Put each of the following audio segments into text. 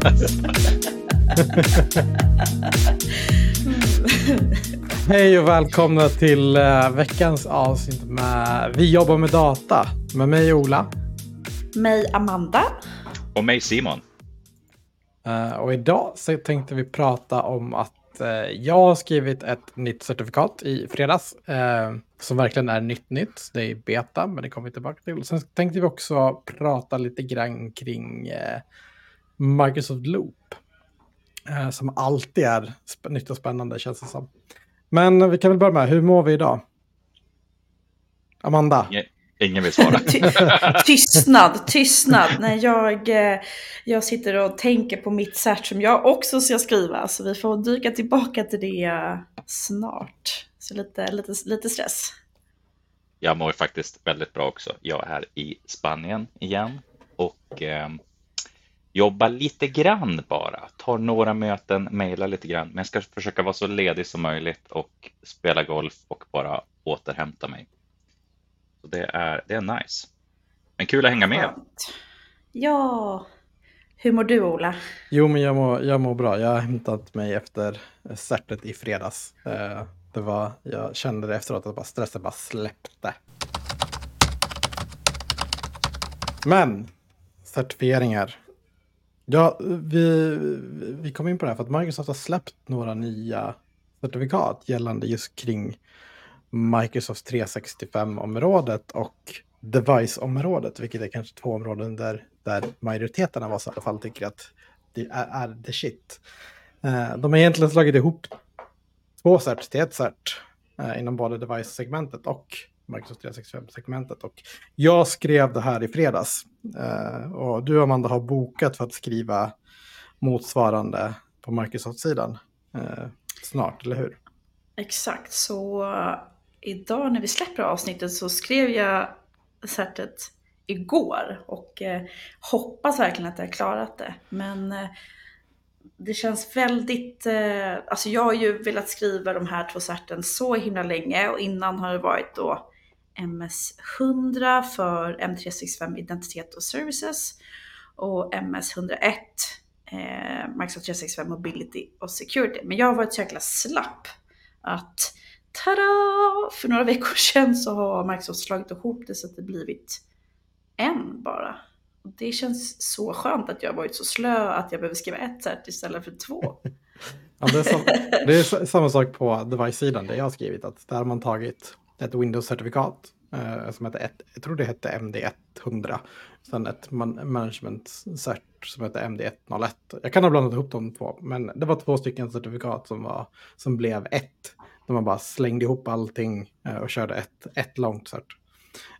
Hej och välkomna till uh, veckans avsnitt med Vi jobbar med data. Med mig Ola. Mig Amanda. Och mig Simon. Uh, och idag så tänkte vi prata om att uh, jag har skrivit ett nytt certifikat i fredags. som verkligen är nytt nytt. Det är beta, men det kommer vi tillbaka till. Sen tänkte vi också prata lite grann kring Microsoft Loop. som alltid är nytt och spännande känns det som. Men vi kan väl börja med, hur mår vi idag? Amanda? Ingen vill svara. tystnad, tystnad. Nej, jag, eh, jag sitter och tänker på mitt cert som jag också ska skriva. Så vi får dyka tillbaka till det snart. Så lite, lite, lite stress. Jag mår faktiskt väldigt bra också. Jag är i Spanien igen. Och eh, jobba lite grann bara, tar några möten, mejlar lite grann, men jag ska försöka vara så ledig som möjligt och spela golf och bara återhämta mig. Så det är, det är nice. Men kul att hänga med. Ja, hur mår du Ola? Jo, men jag mår, jag mår bra. Jag har hämtat mig efter certet i fredags. Eh, det var, jag kände det efteråt att bara stressen bara släppte. Men certifieringar Ja, vi, vi kom in på det här för att Microsoft har släppt några nya certifikat gällande just kring Microsoft 365-området och device-området, vilket är kanske två områden där, där majoriteten av oss i alla fall tycker att det är, är the shit. Eh, de har egentligen slagit ihop två certifikat, till ett cert eh, inom både device-segmentet och Microsoft 365-segmentet. Och jag skrev det här i fredags. Eh, och du Amanda har bokat för att skriva motsvarande på Microsoft-sidan eh, snart, eller hur? Exakt, så uh, idag när vi släpper avsnittet så skrev jag certet igår och eh, hoppas verkligen att jag har klarat det. Men eh, det känns väldigt, eh, alltså jag har ju velat skriva de här två certen så himla länge och innan har det varit då MS100 för M365 Identitet och Services och MS101 eh, Microsoft 365 Mobility och Security. Men jag har varit så jäkla slapp att tada! För några veckor sedan så har Microsoft slagit ihop det så att det blivit en bara. Och det känns så skönt att jag har varit så slö att jag behöver skriva ett cert istället för två. ja, det, är sam det är samma sak på device-sidan, det jag har skrivit, att där har man tagit ett Windows-certifikat eh, som hette, ett, jag tror det hette MD100. Sen ett man management cert som hette MD101. Jag kan ha blandat ihop de två, men det var två stycken certifikat som, var, som blev ett. Där man bara slängde ihop allting eh, och körde ett, ett långt cert.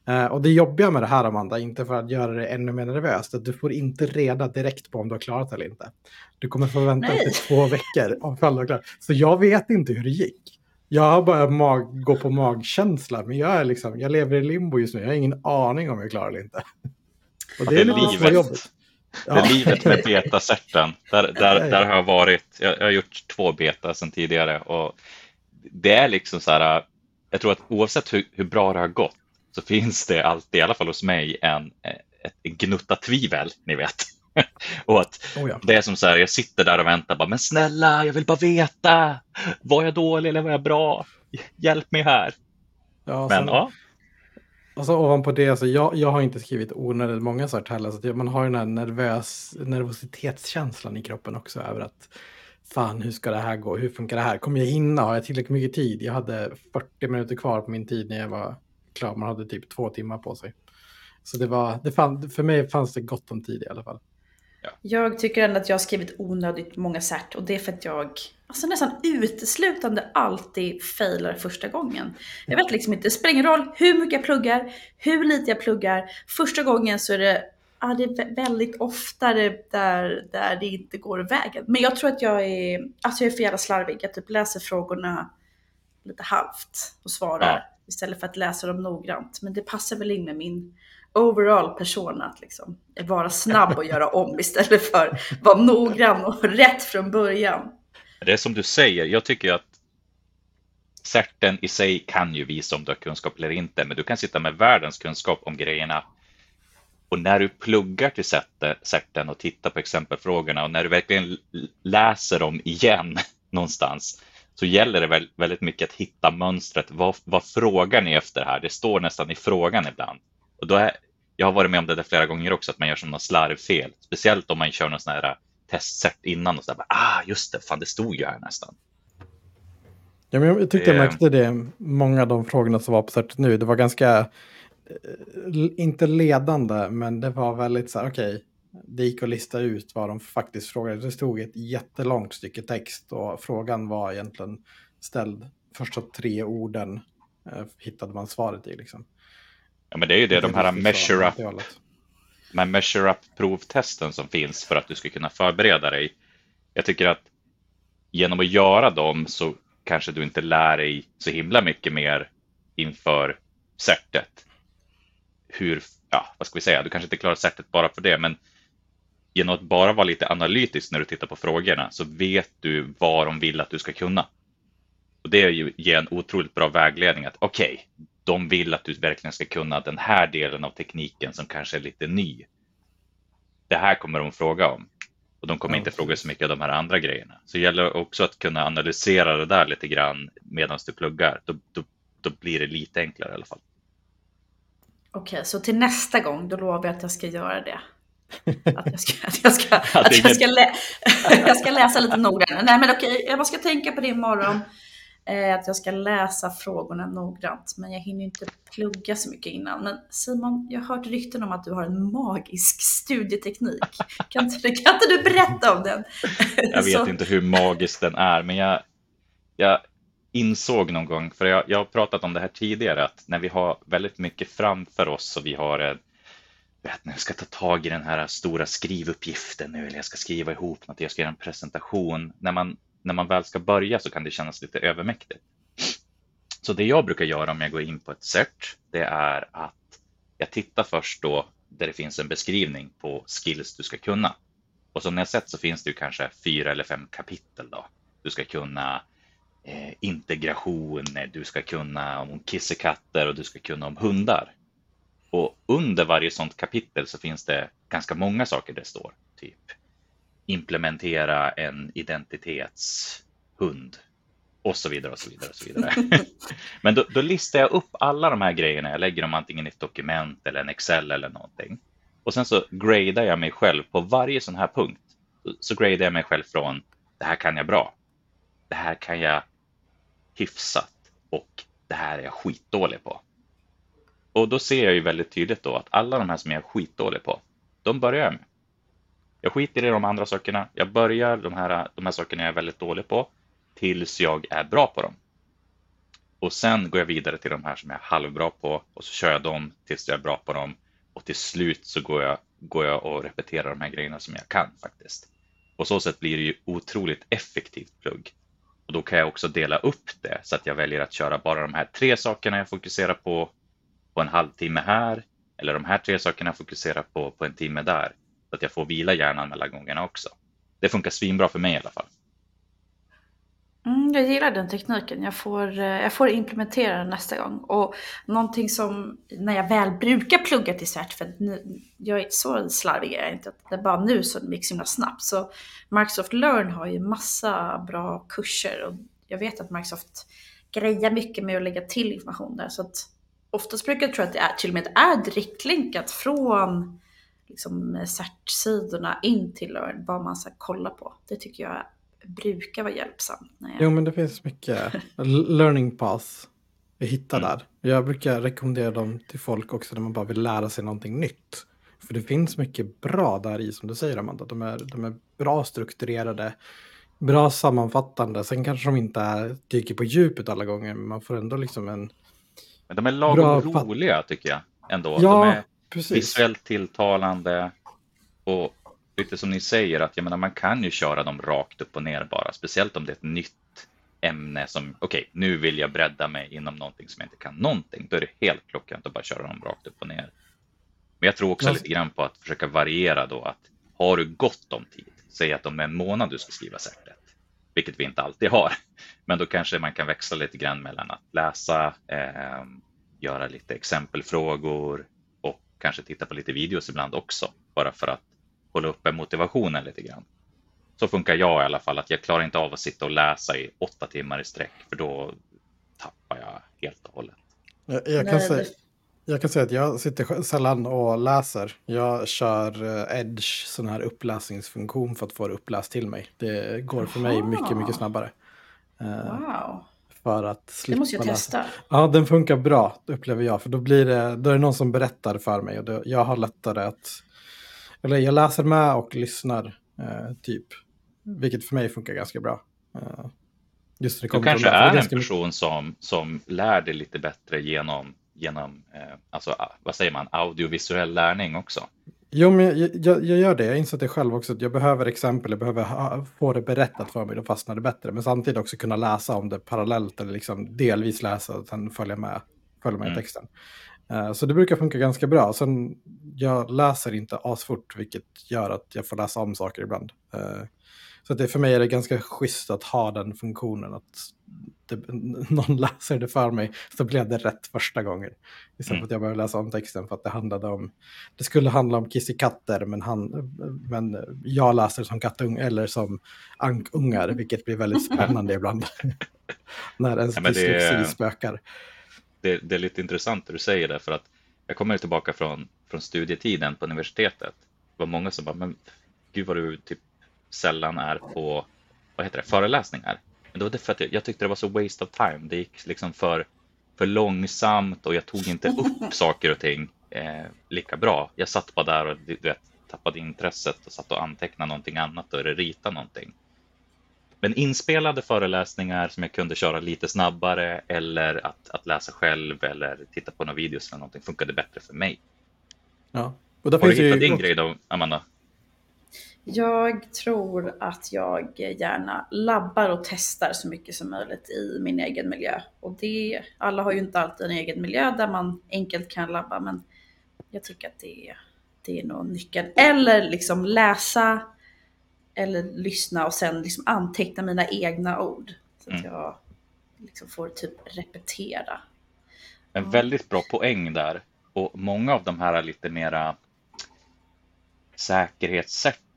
Uh, och det jobbiga med det här, Amanda, inte för att göra det ännu mer nervöst, att du får inte reda direkt på om du har klarat det eller inte. Du kommer få vänta i två veckor om du har klarat. Så jag vet inte hur det gick. Jag har bara mag, gå på magkänsla, men jag, är liksom, jag lever i limbo just nu. Jag har ingen aning om jag klarar det inte. Och det är, det är livet. jobbigt. Det är livet med betacerten. Där, där, där har jag varit. Jag, jag har gjort två beta sedan tidigare och det är liksom så här. Jag tror att oavsett hur, hur bra det har gått så finns det alltid, i alla fall hos mig, en, ett gnutta tvivel, ni vet. och att oh ja. det är som så här, jag sitter där och väntar bara, men snälla, jag vill bara veta. Var jag dålig eller var jag bra? Hjälp mig här. Ja, men sen, ja. Och så ovanpå det, alltså, jag, jag har inte skrivit onödigt många sort heller, så man har den här nervös, nervositetskänslan i kroppen också över att fan, hur ska det här gå? Hur funkar det här? Kommer jag hinna? Har jag tillräckligt mycket tid? Jag hade 40 minuter kvar på min tid när jag var klar. Man hade typ två timmar på sig. Så det var, det fann, för mig fanns det gott om tid i alla fall. Ja. Jag tycker ändå att jag har skrivit onödigt många cert och det är för att jag alltså nästan uteslutande alltid failar första gången. Jag vet liksom inte, det spelar ingen roll hur mycket jag pluggar, hur lite jag pluggar. Första gången så är det, ja, det är väldigt oftare där, där det inte går vägen. Men jag tror att jag är, alltså jag är för jävla slarvig. Jag typ läser frågorna lite halvt och svarar ja. istället för att läsa dem noggrant. Men det passar väl in med min overall person att liksom vara snabb och göra om istället för vara noggrann och rätt från början. Det är som du säger, jag tycker att certen i sig kan ju visa om du har kunskap eller inte, men du kan sitta med världens kunskap om grejerna. Och när du pluggar till certen och tittar på exempelfrågorna och när du verkligen läser dem igen någonstans så gäller det väldigt mycket att hitta mönstret. Vad, vad frågar ni efter här? Det står nästan i frågan ibland. Och då är, jag har varit med om det där flera gånger också, att man gör sådana slarvfel. Speciellt om man kör någon sån här testset innan och så där, ah just det, fan det stod ju här nästan. Ja, men jag tyckte jag märkte det, många av de frågorna som var på certet nu, det var ganska, eh, inte ledande, men det var väldigt så här, okej, okay, det gick att lista ut vad de faktiskt frågade. Det stod ett jättelångt stycke text och frågan var egentligen ställd, första tre orden eh, hittade man svaret i liksom. Ja, men det är ju det, det de här measure up, measure up provtesten som finns för att du ska kunna förbereda dig. Jag tycker att genom att göra dem så kanske du inte lär dig så himla mycket mer inför certet. Hur, ja, vad ska vi säga, du kanske inte klarar certet bara för det, men genom att bara vara lite analytisk när du tittar på frågorna så vet du vad de vill att du ska kunna. Och det ger en otroligt bra vägledning att okej, okay, de vill att du verkligen ska kunna den här delen av tekniken som kanske är lite ny. Det här kommer de fråga om och de kommer inte fråga så mycket av de här andra grejerna. Så det gäller också att kunna analysera det där lite grann medan du pluggar. Då, då, då blir det lite enklare i alla fall. Okej, okay, så till nästa gång då lovar jag att jag ska göra det. Att jag ska, att jag ska, att jag ska, lä jag ska läsa lite noggrannare. Nej men okej, jag ska tänka på det imorgon. Eh, att jag ska läsa frågorna noggrant. Men jag hinner inte plugga så mycket innan. Men Simon, jag har hört rykten om att du har en magisk studieteknik. Kan inte, kan inte du berätta om den? Jag vet inte hur magisk den är, men jag, jag insåg någon gång, för jag, jag har pratat om det här tidigare, att när vi har väldigt mycket framför oss och vi har en vet, när jag ska ta tag i den här stora skrivuppgiften nu, eller jag ska skriva ihop något, jag ska göra en presentation. När man, när man väl ska börja så kan det kännas lite övermäktigt. Så det jag brukar göra om jag går in på ett cert, det är att jag tittar först då där det finns en beskrivning på skills du ska kunna. Och som ni har sett så finns det ju kanske fyra eller fem kapitel då. Du ska kunna eh, integration, du ska kunna om kissekatter och du ska kunna om hundar. Och under varje sådant kapitel så finns det ganska många saker det står. Typ implementera en identitetshund och så vidare och så vidare. Och så vidare. Men då, då, listar jag upp alla de här grejerna. Jag lägger dem antingen i ett dokument eller en Excel eller någonting. Och sen så gradar jag mig själv på varje sån här punkt. Så gradar jag mig själv från det här kan jag bra. Det här kan jag hyfsat och det här är jag skitdålig på. Och då ser jag ju väldigt tydligt då att alla de här som jag är skitdålig på, de börjar jag med. Jag skiter i de andra sakerna. Jag börjar de här, de här sakerna jag är väldigt dålig på tills jag är bra på dem. Och sen går jag vidare till de här som jag är halvbra på och så kör jag dem tills jag är bra på dem. Och till slut så går jag, går jag och repeterar de här grejerna som jag kan faktiskt. På så sätt blir det ju otroligt effektivt plugg. Och då kan jag också dela upp det så att jag väljer att köra bara de här tre sakerna jag fokuserar på på en halvtimme här eller de här tre sakerna fokuserar på på en timme där. Så att jag får vila hjärnan mellan gångerna också. Det funkar svinbra för mig i alla fall. Mm, jag gillar den tekniken. Jag får, eh, jag får implementera den nästa gång. Och någonting som, när jag väl brukar plugga till cert, för nu, jag är så slarvig jag är inte, det är bara nu som det gick så himla snabbt. Så Microsoft Learn har ju massa bra kurser och jag vet att Microsoft grejar mycket med att lägga till information där. Så att oftast brukar jag tro att det är, till och med är direktlänkat från liksom, CERT-sidorna in till Learn, vad man ska kolla på. Det tycker jag brukar vara hjälpsamt. När jag... Jo, men det finns mycket learning pass vi hittar mm. där. Jag brukar rekommendera dem till folk också när man bara vill lära sig någonting nytt. För det finns mycket bra där i som du säger Amanda. De är, de är bra strukturerade, bra sammanfattande. Sen kanske de inte är, dyker på djupet alla gånger, men man får ändå liksom en men de är lagom roliga tycker jag ändå. Ja, de är precis. visuellt tilltalande och lite som ni säger att jag menar, man kan ju köra dem rakt upp och ner bara, speciellt om det är ett nytt ämne som okej, okay, nu vill jag bredda mig inom någonting som jag inte kan någonting. Då är det helt klockrent att bara köra dem rakt upp och ner. Men jag tror också ja. lite grann på att försöka variera då att har du gott om tid, säg att om en månad du ska skriva certet, vilket vi inte alltid har. Men då kanske man kan växla lite grann mellan att läsa, eh, göra lite exempelfrågor kanske titta på lite videos ibland också, bara för att hålla uppe motivationen lite grann. Så funkar jag i alla fall, att jag klarar inte av att sitta och läsa i åtta timmar i sträck, för då tappar jag helt och hållet. Jag, jag kan, säga, jag kan säga att jag sitter sällan och läser. Jag kör eh, Edge, sån här uppläsningsfunktion för att få det uppläst till mig. Det går för mig mycket, mycket snabbare. Eh, wow. För att slippa det måste jag testa. Läsa. Ja, den funkar bra, upplever jag. För då, blir det, då är det någon som berättar för mig. Och då, jag har lättare att... Eller jag läser med och lyssnar, eh, typ. Vilket för mig funkar ganska bra. Eh, just det du kanske är en person som, som lär dig lite bättre genom, genom eh, alltså, vad säger man, audiovisuell lärning också. Jo, men jag, jag, jag, gör det. Jag inser det själv också. Att jag behöver exempel, jag behöver ha, få det berättat för mig, då fastnar det bättre. Men samtidigt också kunna läsa om det parallellt eller liksom delvis läsa och sen följa med, följa med mm. texten. Uh, så det brukar funka ganska bra. Sen, jag läser inte asfort, vilket gör att jag får läsa om saker ibland. Uh, så det, för mig är det ganska schysst att ha den funktionen. Att det, någon läser det för mig så blev det rätt första gången. Istället mm. för att jag behöver läsa om texten för att det handlade om... Det skulle handla om kissekatter men, han, men jag läser som kattung eller som ankungar vilket blir väldigt spännande ibland. När ens ja, dyslexi spökar. Det, det, är lite intressant det du säger där för att jag kommer tillbaka från, från studietiden på universitetet. Det var många som bara, men gud vad du typ sällan är på vad heter det, föreläsningar. Men det var det för att jag, jag tyckte det var så waste of time. Det gick liksom för, för långsamt och jag tog inte upp saker och ting eh, lika bra. Jag satt bara där och du vet, tappade intresset och satt och antecknade någonting annat eller ritade någonting. Men inspelade föreläsningar som jag kunde köra lite snabbare eller att, att läsa själv eller titta på några videos eller någonting funkade bättre för mig. Ja. Och Har du hittat ju... din grej då, Amanda? Jag tror att jag gärna labbar och testar så mycket som möjligt i min egen miljö. Och det, alla har ju inte alltid en egen miljö där man enkelt kan labba, men jag tycker att det, det är nog nyckeln. Eller liksom läsa eller lyssna och sen liksom anteckna mina egna ord. Så att mm. jag liksom får typ repetera. En väldigt bra poäng där. Och många av de här lite säkerhetssätt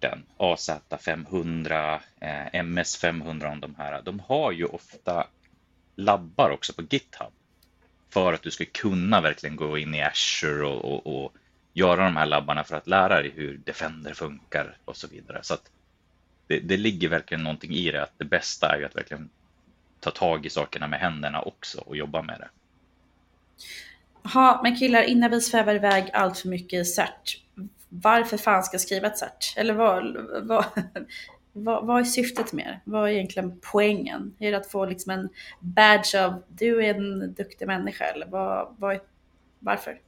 rapporten, AZ500, eh, MS500 om de här, de har ju ofta labbar också på GitHub. För att du ska kunna verkligen gå in i Azure och, och, och göra de här labbarna för att lära dig hur Defender funkar och så vidare. Så att det, det ligger verkligen någonting i det att det bästa är ju att verkligen ta tag i sakerna med händerna också och jobba med det. Ja, men killar, innan vi svävar iväg allt för mycket i cert, varför fan ska jag skriva ett cert? Eller vad, vad, vad, vad är syftet med det? Vad är egentligen poängen? Är det att få liksom en badge av du är en duktig människa eller vad, vad är, varför?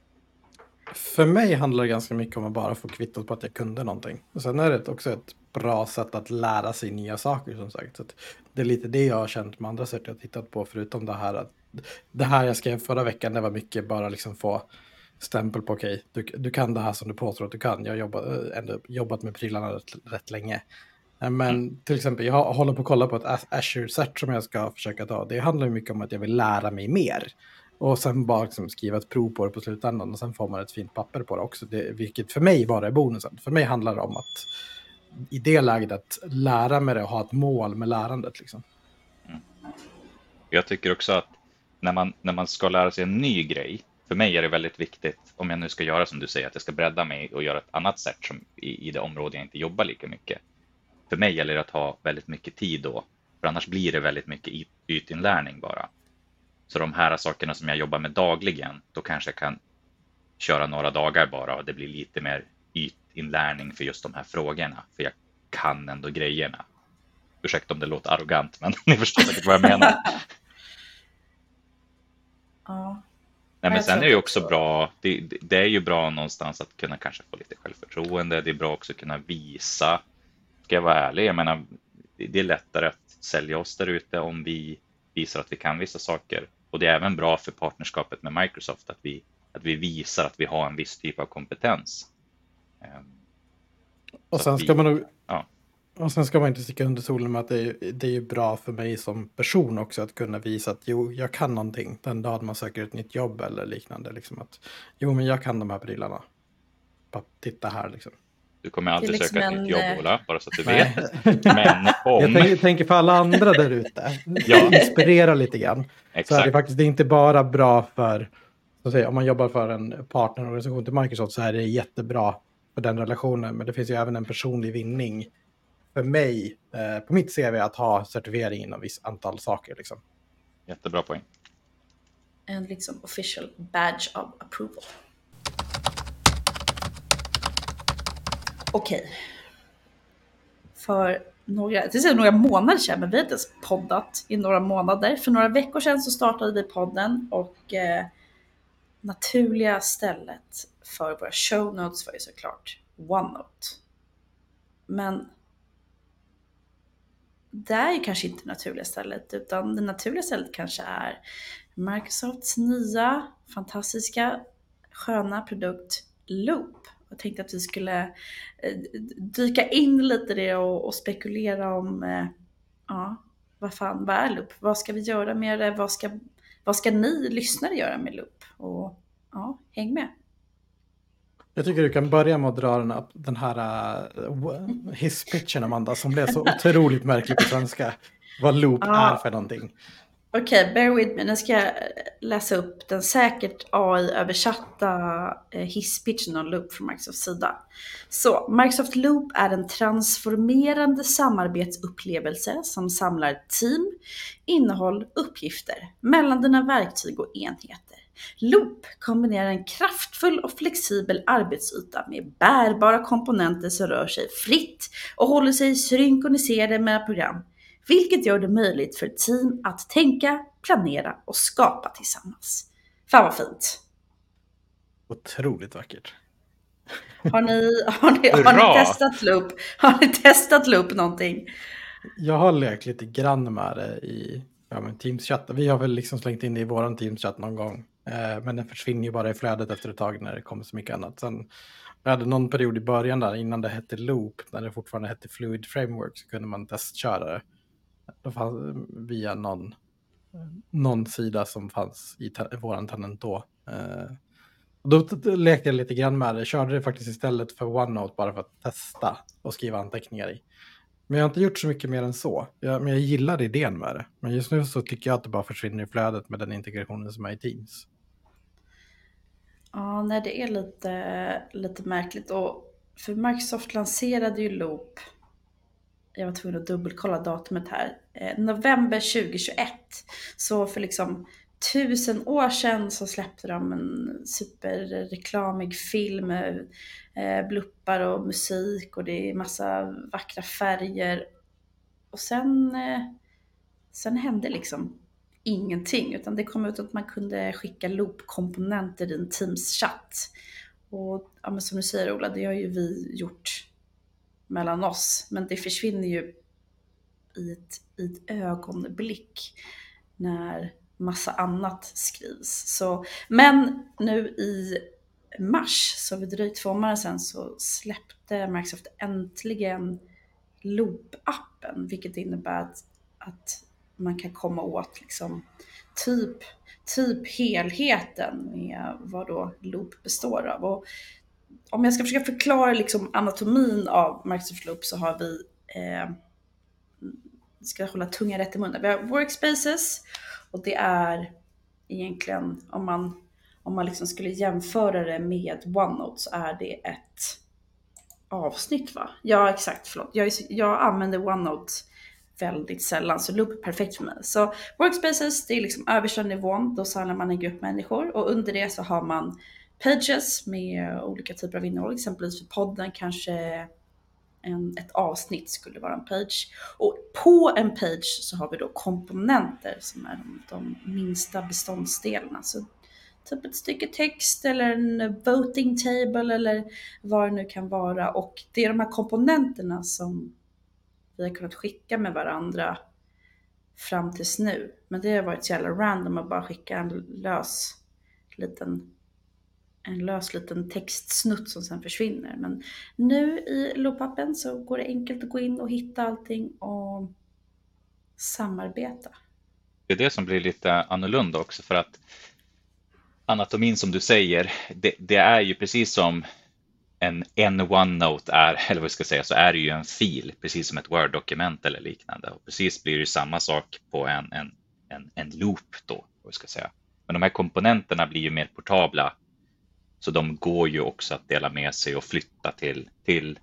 För mig handlar det ganska mycket om att bara få kvittot på att jag kunde någonting. Och sen är det också ett bra sätt att lära sig nya saker som sagt. Så det är lite det jag har känt med andra sätt jag har tittat på förutom det här att det här jag skrev förra veckan det var mycket bara liksom få stämpel på okej, okay, du, du kan det här som du påstår att du kan. Jag har jobbat, eh, ändå jobbat med prylarna rätt, rätt länge. Eh, men mm. till exempel, jag håller på att kolla på ett Azure-cert som jag ska försöka ta. Det handlar mycket om att jag vill lära mig mer. Och sen bara liksom skriva ett prov på det på slutändan och sen får man ett fint papper på det också. Det, vilket för mig bara är bonusen. För mig handlar det om att i det läget att lära mig det och ha ett mål med lärandet. Liksom. Mm. Jag tycker också att när man, när man ska lära sig en ny grej för mig är det väldigt viktigt, om jag nu ska göra som du säger, att jag ska bredda mig och göra ett annat sätt som i, i det område jag inte jobbar lika mycket. För mig gäller det att ha väldigt mycket tid då, för annars blir det väldigt mycket ytinlärning bara. Så de här sakerna som jag jobbar med dagligen, då kanske jag kan köra några dagar bara och det blir lite mer ytinlärning för just de här frågorna, för jag kan ändå grejerna. Ursäkta om det låter arrogant, men ni förstår säkert vad jag menar. Ja, Nej, men sen är det ju också bra, det, det, är ju bra någonstans att kunna kanske få lite självförtroende. Det är bra också att kunna visa, ska jag vara ärlig, jag menar, det är lättare att sälja oss där ute om vi visar att vi kan vissa saker. Och det är även bra för partnerskapet med Microsoft att vi, att vi visar att vi har en viss typ av kompetens. Ehm, och sen ska vi, man nog ja. Och sen ska man inte sticka under solen med att det är, det är bra för mig som person också att kunna visa att jo, jag kan någonting den dagen man söker ett nytt jobb eller liknande. Liksom att, jo, men jag kan de här prylarna. titta här liksom. Du kommer aldrig liksom söka ett en, nytt jobb, eh, Ola, bara så att du Nej. vet. Men Jag om... tänker, tänker för alla andra där ute. Ja. Inspirera lite grann. Så är det Exakt. faktiskt det är inte bara bra för, säga, om man jobbar för en partnerorganisation till Microsoft så är det jättebra för den relationen. Men det finns ju även en personlig vinning för mig eh, på mitt CV att ha certifiering inom viss antal saker. Liksom. Jättebra poäng. En liksom official badge of approval. Okej. För några, det är några månader sedan, men vi har inte ens poddat i några månader. För några veckor sedan så startade vi podden och eh, naturliga stället för våra show notes var ju såklart OneNote. Men det är ju kanske inte det naturliga stället, utan det naturliga stället kanske är Microsofts nya fantastiska sköna produkt Loop. Jag tänkte att vi skulle eh, dyka in lite i det och, och spekulera om eh, ja, vad fan, vad är Loop? Vad ska vi göra med det? Vad ska, vad ska ni lyssnare göra med Loop? Och ja, häng med. Jag tycker du kan börja med att dra den, här- den här uh, hisspitchen Amanda som blev så otroligt märklig på svenska. Vad loop Ja. är för någonting. Okej, bear with me. Nu ska jag eh, läsa upp den säkert AI-översatta eh, hisspitchen om Loop från Microsofts sida. Så, Microsoft Loop är en transformerande samarbetsupplevelse som samlar team, innehåll, uppgifter mellan dina verktyg och enheter. Loop kombinerar en kraftfull och flexibel arbetsyta med bärbara komponenter som rör sig fritt och håller sig synkroniserade med program vilket gör det möjligt för team att tänka, planera och skapa tillsammans. Fan vad fint! Otroligt vackert. Har ni, har ni, har ni testat Loop? Har ni testat Loop någonting? Jag har lekt lite grann med det i ja, men Teams-chatt. Vi har väl liksom slängt in det i våran Teams-chatt någon gång. Eh, men den försvinner ju bara i flödet efter ett tag när det kommer så mycket annat. Sen, jag hade någon period i början där innan det hette Loop, när det fortfarande hette Fluid Framework, så kunde man testköra det. Då fanns, via någon, någon sida som fanns i te- våran tenant då. Eh, och då lekte jag lite grann med det, körde det faktiskt istället för OneNote bara för att testa och skriva anteckningar i. Men jag har inte gjort så mycket mer än så. Jag, men jag gillar idén med det. Men just nu så tycker jag att det bara försvinner i flödet med den integrationen som är i Teams. Ja, nej det är lite, lite märkligt. Och för Microsoft lanserade ju Loop, jag var tvungen att dubbelkolla datumet här, eh, november 2021. Så för liksom tusen år sedan så släppte de en superreklamig film med eh, bluppar och musik och det är massa vackra färger. Och sen, eh, sen hände liksom ingenting, utan det kom ut att man kunde skicka loop-komponenter i en Teams-chatt. Och ja, men som du säger Ola, det har ju vi gjort mellan oss, men det försvinner ju i ett, i ett ögonblick när massa annat skrivs. Så, men nu i mars, så vid drygt två månader sedan, så släppte Microsoft äntligen Loop-appen, vilket innebär att, att man kan komma åt liksom typ, typ helheten med vad då Loop består av. Och om jag ska försöka förklara liksom anatomin av Microsoft Loop så har vi, eh, ska hålla tungan rätt i munnen, vi har workspaces och det är egentligen om man, om man liksom skulle jämföra det med OneNote så är det ett avsnitt va? Ja exakt, förlåt. Jag, jag använder OneNote väldigt sällan, så Loop är perfekt för mig. Så Workspaces, det är liksom översta nivån, då samlar man en grupp människor och under det så har man Pages med olika typer av innehåll, exempelvis för podden kanske en, ett avsnitt skulle vara en page. Och på en page så har vi då komponenter som är de, de minsta beståndsdelarna. Så typ ett stycke text eller en voting table eller vad det nu kan vara. Och det är de här komponenterna som vi har kunnat skicka med varandra fram tills nu. Men det har varit så jävla random att bara skicka en lös liten en lös liten textsnutt som sen försvinner. Men nu i Loopappen så går det enkelt att gå in och hitta allting och samarbeta. Det är det som blir lite annorlunda också för att anatomin som du säger, det, det är ju precis som en, en OneNote är, eller vad ska jag säga, så är det ju en fil, precis som ett Word-dokument eller liknande. Och precis blir det samma sak på en, en, en, en loop då, vad ska jag säga. Men de här komponenterna blir ju mer portabla, så de går ju också att dela med sig och flytta till, till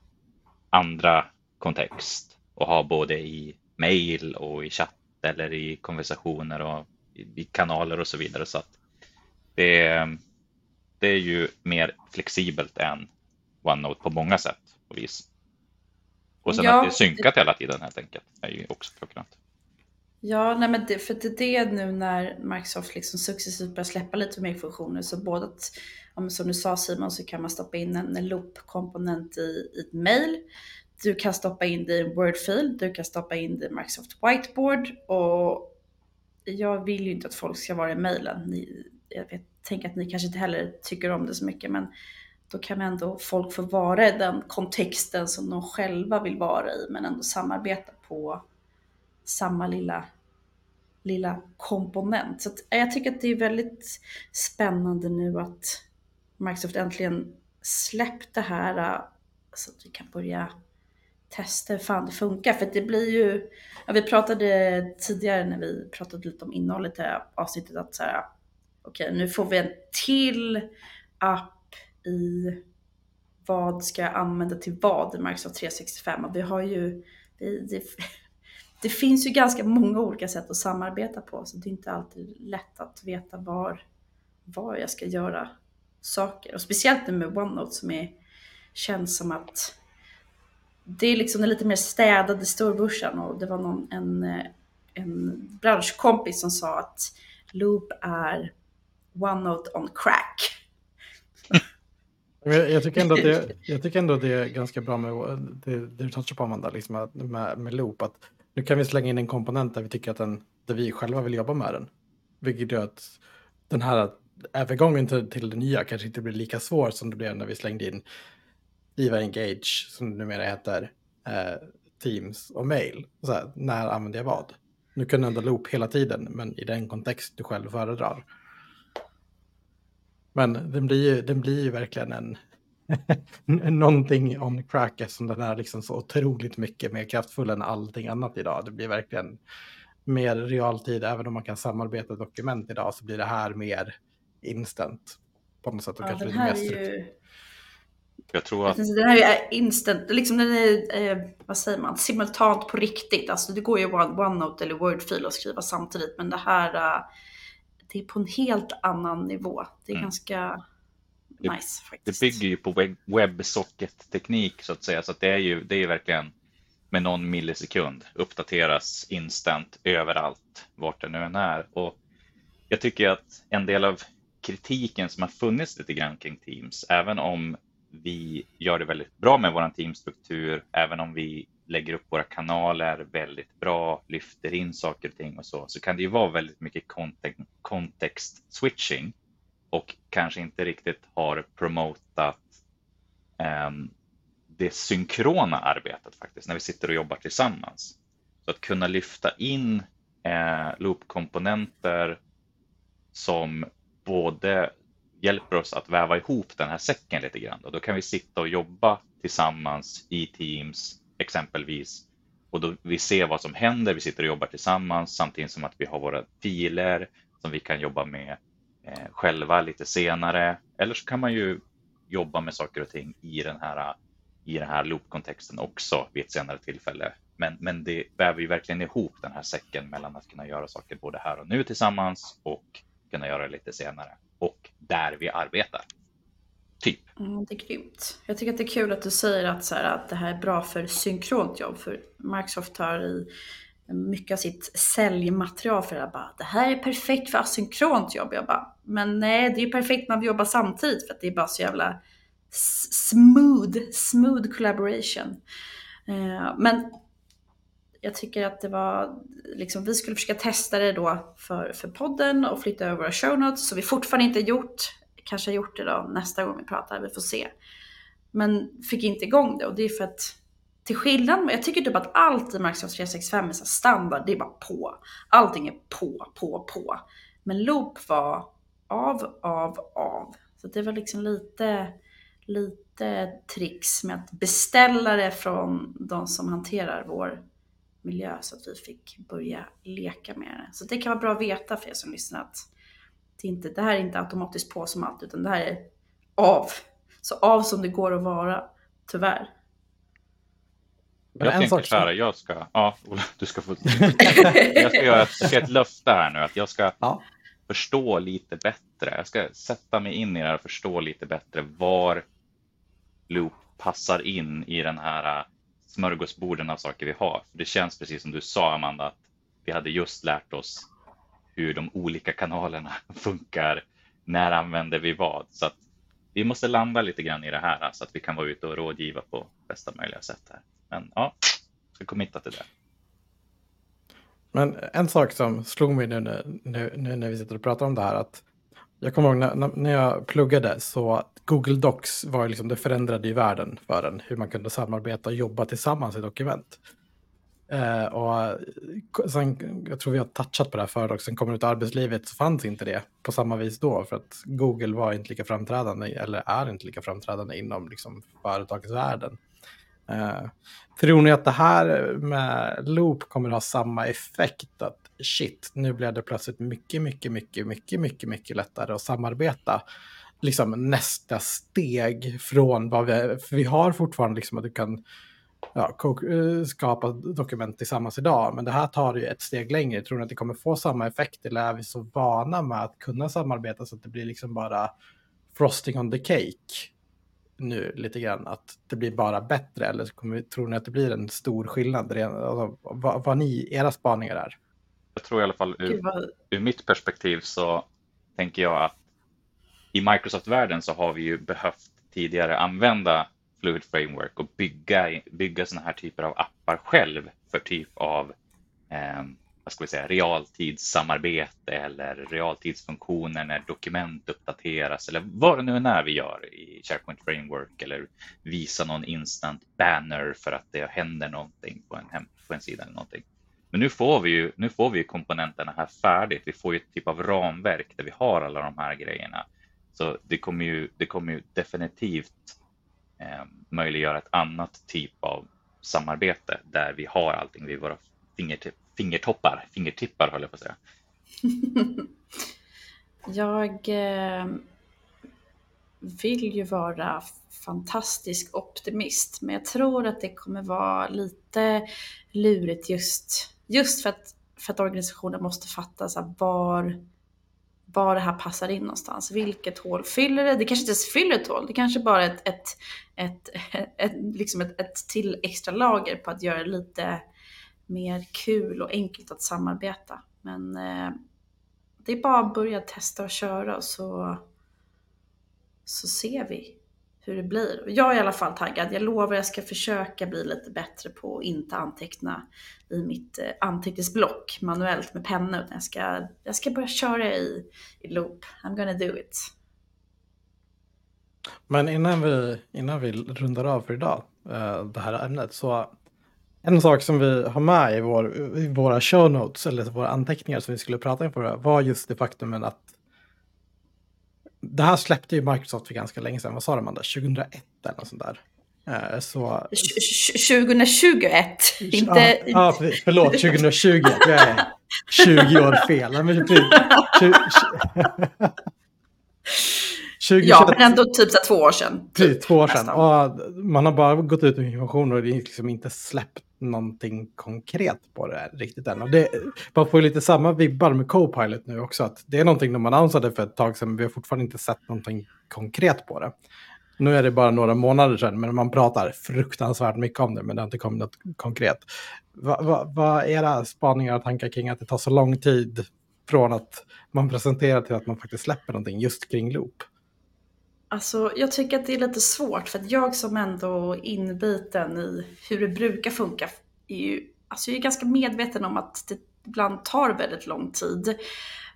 andra kontext och ha både i mail och i chatt eller i konversationer och i, i kanaler och så vidare. Så att det, det är ju mer flexibelt än OneNote på många sätt och vis. Och sen ja, att det är synkat det... hela tiden helt enkelt är ju också klockrent. Ja, nej men det, för det är det nu när Microsoft liksom successivt börjar släppa lite mer funktioner så både att, som du sa Simon, så kan man stoppa in en, en loop-komponent i, i ett mail. Du kan stoppa in det i en Word-fil, du kan stoppa in det i Microsoft Whiteboard och jag vill ju inte att folk ska vara i mailen. jag vet, tänker att ni kanske inte heller tycker om det så mycket, men då kan ändå folk få vara i den kontexten som de själva vill vara i, men ändå samarbeta på samma lilla, lilla komponent. Så jag tycker att det är väldigt spännande nu att Microsoft äntligen släppt det här äh, så att vi kan börja testa hur fan det funkar. För det blir ju, ja, vi pratade tidigare när vi pratade lite om innehållet i det här avsnittet att så här, okej okay, nu får vi en till app i vad ska jag använda till vad i Microsoft 365 och vi har ju, det, det, det, finns ju ganska många olika sätt att samarbeta på så det är inte alltid lätt att veta var, var jag ska göra saker. Och speciellt nu med OneNote som är, känns som att det är liksom den lite mer städade storbörsen och det var någon, en, en branschkompis som sa att Loop är OneNote on crack. Jag, jag, tycker ändå att det, jag tycker ändå att det är ganska bra med det, det du touchar på Amanda, liksom med, med Loop. Att nu kan vi slänga in en komponent där vi tycker att den, där vi själva vill jobba med den. Vilket gör att den här övergången till, till det nya kanske inte blir lika svår som det blev när vi slängde in Iva Engage, som det numera heter, eh, Teams och mail. Så här, när använder jag vad? Nu kan du ändå loop hela tiden, men i den kontext du själv föredrar. Men den blir ju, den blir ju verkligen en någonting on crack eftersom den är liksom så otroligt mycket mer kraftfull än allting annat idag. Det blir verkligen mer realtid, även om man kan samarbeta dokument idag så blir det här mer instant. På något sätt. Och ja, kanske den här lite mer är ju jag tror att... Den här är instant, liksom den är, eh, vad säger man, simultant på riktigt. Alltså det går ju OneNote eller Word-fil att skriva samtidigt, men det här, uh, det är på en helt annan nivå. Det är mm. ganska det, nice faktiskt. Det bygger ju på WebSocket-teknik så att säga, så att det är ju det är verkligen med någon millisekund uppdateras instant överallt, vart det nu än är. Och jag tycker att en del av kritiken som har funnits lite grann kring Teams, även om vi gör det väldigt bra med vår teamstruktur, även om vi lägger upp våra kanaler väldigt bra, lyfter in saker och ting och så, så kan det ju vara väldigt mycket kontext switching och kanske inte riktigt har promotat um, det synkrona arbetet faktiskt, när vi sitter och jobbar tillsammans. Så att kunna lyfta in eh, loop-komponenter som både hjälper oss att väva ihop den här säcken lite grann. Och då kan vi sitta och jobba tillsammans i Teams exempelvis. Och då vi ser vad som händer. Vi sitter och jobbar tillsammans samtidigt som att vi har våra filer som vi kan jobba med eh, själva lite senare. Eller så kan man ju jobba med saker och ting i den här, i den här loopkontexten också vid ett senare tillfälle. Men, men det väver ju verkligen ihop den här säcken mellan att kunna göra saker både här och nu tillsammans och kunna göra det lite senare och där vi arbetar. Typ. Mm, det är grymt. Jag tycker att det är kul att du säger att, så här, att det här är bra för synkront jobb. För Microsoft har i mycket av sitt säljmaterial för att bara, det här är perfekt för asynkront jobb. Jag bara, men nej, det är ju perfekt när vi jobbar samtidigt för att det är bara så jävla smooth, smooth collaboration. Eh, men jag tycker att det var, liksom, vi skulle försöka testa det då för, för podden och flytta över våra show notes, så vi fortfarande inte gjort. Kanske har gjort det då nästa gång vi pratar, vi får se. Men fick inte igång det och det är för att till skillnad med, jag tycker typ att allt i Microsoft 365 är så standard, det är bara på. Allting är på, på, på. Men Loop var av, av, av. Så det var liksom lite, lite tricks med att beställa det från de som hanterar vår miljö så att vi fick börja leka med det. Så det kan vara bra att veta för er som lyssnar att det, inte, det här är inte automatiskt på som allt utan det här är av. Så av som det går att vara, tyvärr. Men jag tänker så här, jag ska, ja, Ola, du ska få, jag ska göra ett, ett löfte här nu att jag ska ja. förstå lite bättre. Jag ska sätta mig in i det här och förstå lite bättre var Loop passar in i den här äh, smörgåsborden av saker vi har. För det känns precis som du sa Amanda, att vi hade just lärt oss hur de olika kanalerna funkar. När använder vi vad? Så att vi måste landa lite grann i det här så att vi kan vara ute och rådgiva på bästa möjliga sätt här. Men ja, vi ska committa till det. Men en sak som slog mig nu, nu, nu när vi sitter och pratar om det här, att jag kommer ihåg när, när jag pluggade så Google Docs var liksom, det förändrade ju världen för en, hur man kunde samarbeta och jobba tillsammans i dokument. Eh, och sen, jag tror vi har touchat på det här förut också, sen kommer ut i arbetslivet så fanns inte det på samma vis då, för att Google var inte lika framträdande, eller är inte lika framträdande inom liksom, företagsvärlden. Uh, eh, tror ni att det här med Loop kommer att ha samma effekt? Att shit, nu blev det plötsligt mycket, mycket, mycket, mycket, mycket, mycket lättare att samarbeta. Liksom nästa steg från vad vi, för vi har fortfarande liksom att du kan ja, eh, skapa dokument tillsammans idag, men det här tar ju ett steg längre. Tror ni att det kommer få samma effekt eller är vi så vana med att kunna samarbeta så att det blir liksom bara frosting on the cake? nu lite grann att det blir bara bättre eller kommer, tror ni att det blir en stor skillnad? Alltså, vad, vad ni, era spaningar är? Jag tror i alla fall ur, ur mitt perspektiv så tänker jag att i Microsoft-världen så har vi ju behövt tidigare använda Fluid Framework och bygga, bygga sådana här typer av appar själv för typ av eh, vad ska vi säga, realtidssamarbete eller realtidsfunktioner när dokument uppdateras eller vad det nu är vi gör i SharePoint Framework eller visa någon instant banner för att det händer någonting på en, hem, på en sida eller någonting. Men nu får vi ju nu får vi komponenterna här färdigt. Vi får ju ett typ av ramverk där vi har alla de här grejerna. Så det kommer ju, det kommer ju definitivt Eh, möjliggöra ett annat typ av samarbete där vi har allting vid våra fingertipp, fingertoppar, fingertippar höll jag på att säga. jag eh, vill ju vara fantastisk optimist, men jag tror att det kommer vara lite lurigt just, just för, att, för att organisationen måste fatta så här, var, var det här passar in någonstans. Vilket hål fyller det? Det kanske inte ens fyller ett hål, det kanske bara är ett, ett, ett, ett, liksom ett, ett till extra lager på att göra det lite mer kul och enkelt att samarbeta. Men eh, det är bara att börja testa och köra så, så ser vi hur det blir. Jag är i alla fall taggad. Jag lovar jag ska försöka bli lite bättre på att inte anteckna i mitt eh, anteckningsblock manuellt med penna utan jag ska, jag ska börja köra i, i loop. I'm gonna do it. Men innan vi, innan vi rundar av för idag, eh, det här ämnet, så en sak som vi har med i, vår, i våra show notes, eller våra anteckningar som vi skulle prata inför, var just det faktumet att det här släppte ju Microsoft för ganska länge sedan. Vad sa de, Amanda? 2001 eller något sånt där. Eh, så... 2021, inte... Ja, ah, förlåt, 2020. Jag är 20 år fel. Men, 2021. Ja, men ändå typ så två år sedan. Typ, två år sedan. Och man har bara gått ut med information och det är liksom inte släppt någonting konkret på det riktigt än. Och det, man får lite samma vibbar med Copilot nu också. Att det är någonting de annonsade för ett tag sedan, men vi har fortfarande inte sett någonting konkret på det. Nu är det bara några månader sedan, men man pratar fruktansvärt mycket om det, men det har inte kommit något konkret. Vad va, va är era spaningar och tankar kring att det tar så lång tid från att man presenterar till att man faktiskt släpper någonting just kring Loop? Alltså, jag tycker att det är lite svårt för att jag som ändå är inbiten i hur det brukar funka är ju, alltså jag är ganska medveten om att det ibland tar väldigt lång tid.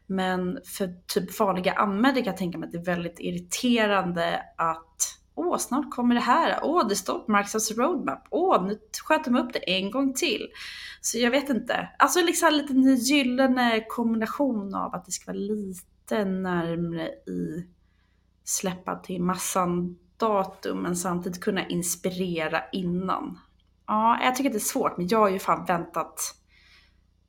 Men för typ vanliga användare kan jag tänka mig att det är väldigt irriterande att Åh, snart kommer det här. Åh, det står på Microsofts roadmap. Åh, nu sköt de upp det en gång till. Så jag vet inte. Alltså liksom lite en gyllene kombination av att det ska vara lite närmre i släppa till massan datum men samtidigt kunna inspirera innan. Ja, jag tycker det är svårt, men jag har ju fan väntat.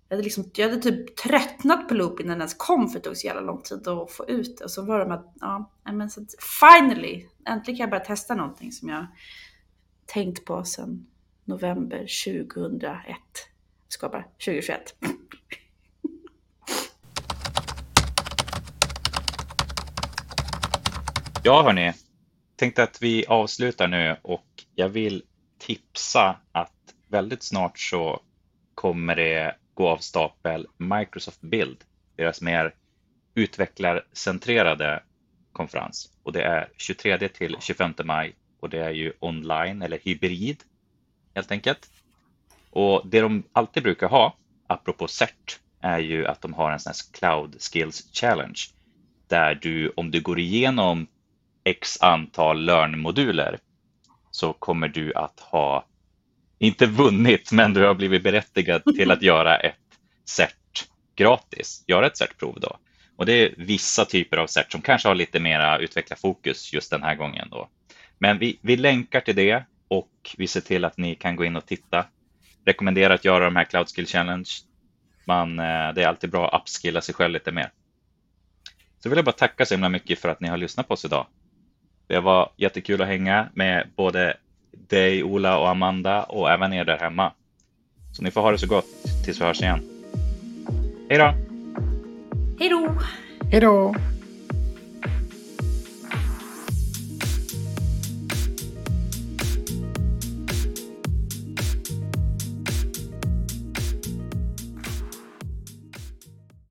Jag hade, liksom, jag hade typ tröttnat på loop innan den ens kom för det tog så jävla lång tid att få ut det. Och så var det med att, ja, men så att finally, äntligen kan jag börja testa någonting som jag tänkt på sedan november 2001. ska bara, 2021. Ja hörni, tänkte att vi avslutar nu och jag vill tipsa att väldigt snart så kommer det gå av stapel Microsoft Build, deras mer utvecklarcentrerade konferens. Och det är 23 till 25 maj och det är ju online eller hybrid helt enkelt. Och det de alltid brukar ha, apropå CERT, är ju att de har en sån här Cloud Skills Challenge där du om du går igenom x antal Learn-moduler så kommer du att ha, inte vunnit, men du har blivit berättigad till att göra ett cert gratis, göra ett certprov då. Och det är vissa typer av cert som kanske har lite mera utvecklarfokus just den här gången då. Men vi, vi länkar till det och vi ser till att ni kan gå in och titta. Rekommenderar att göra de här Cloud Skill Challenge. Man, eh, det är alltid bra att upskilla sig själv lite mer. Så vill jag bara tacka så himla mycket för att ni har lyssnat på oss idag. Det var jättekul att hänga med både dig, Ola och Amanda och även er där hemma. Så ni får ha det så gott tills vi hörs igen. Hej då! Hej då! Hej då!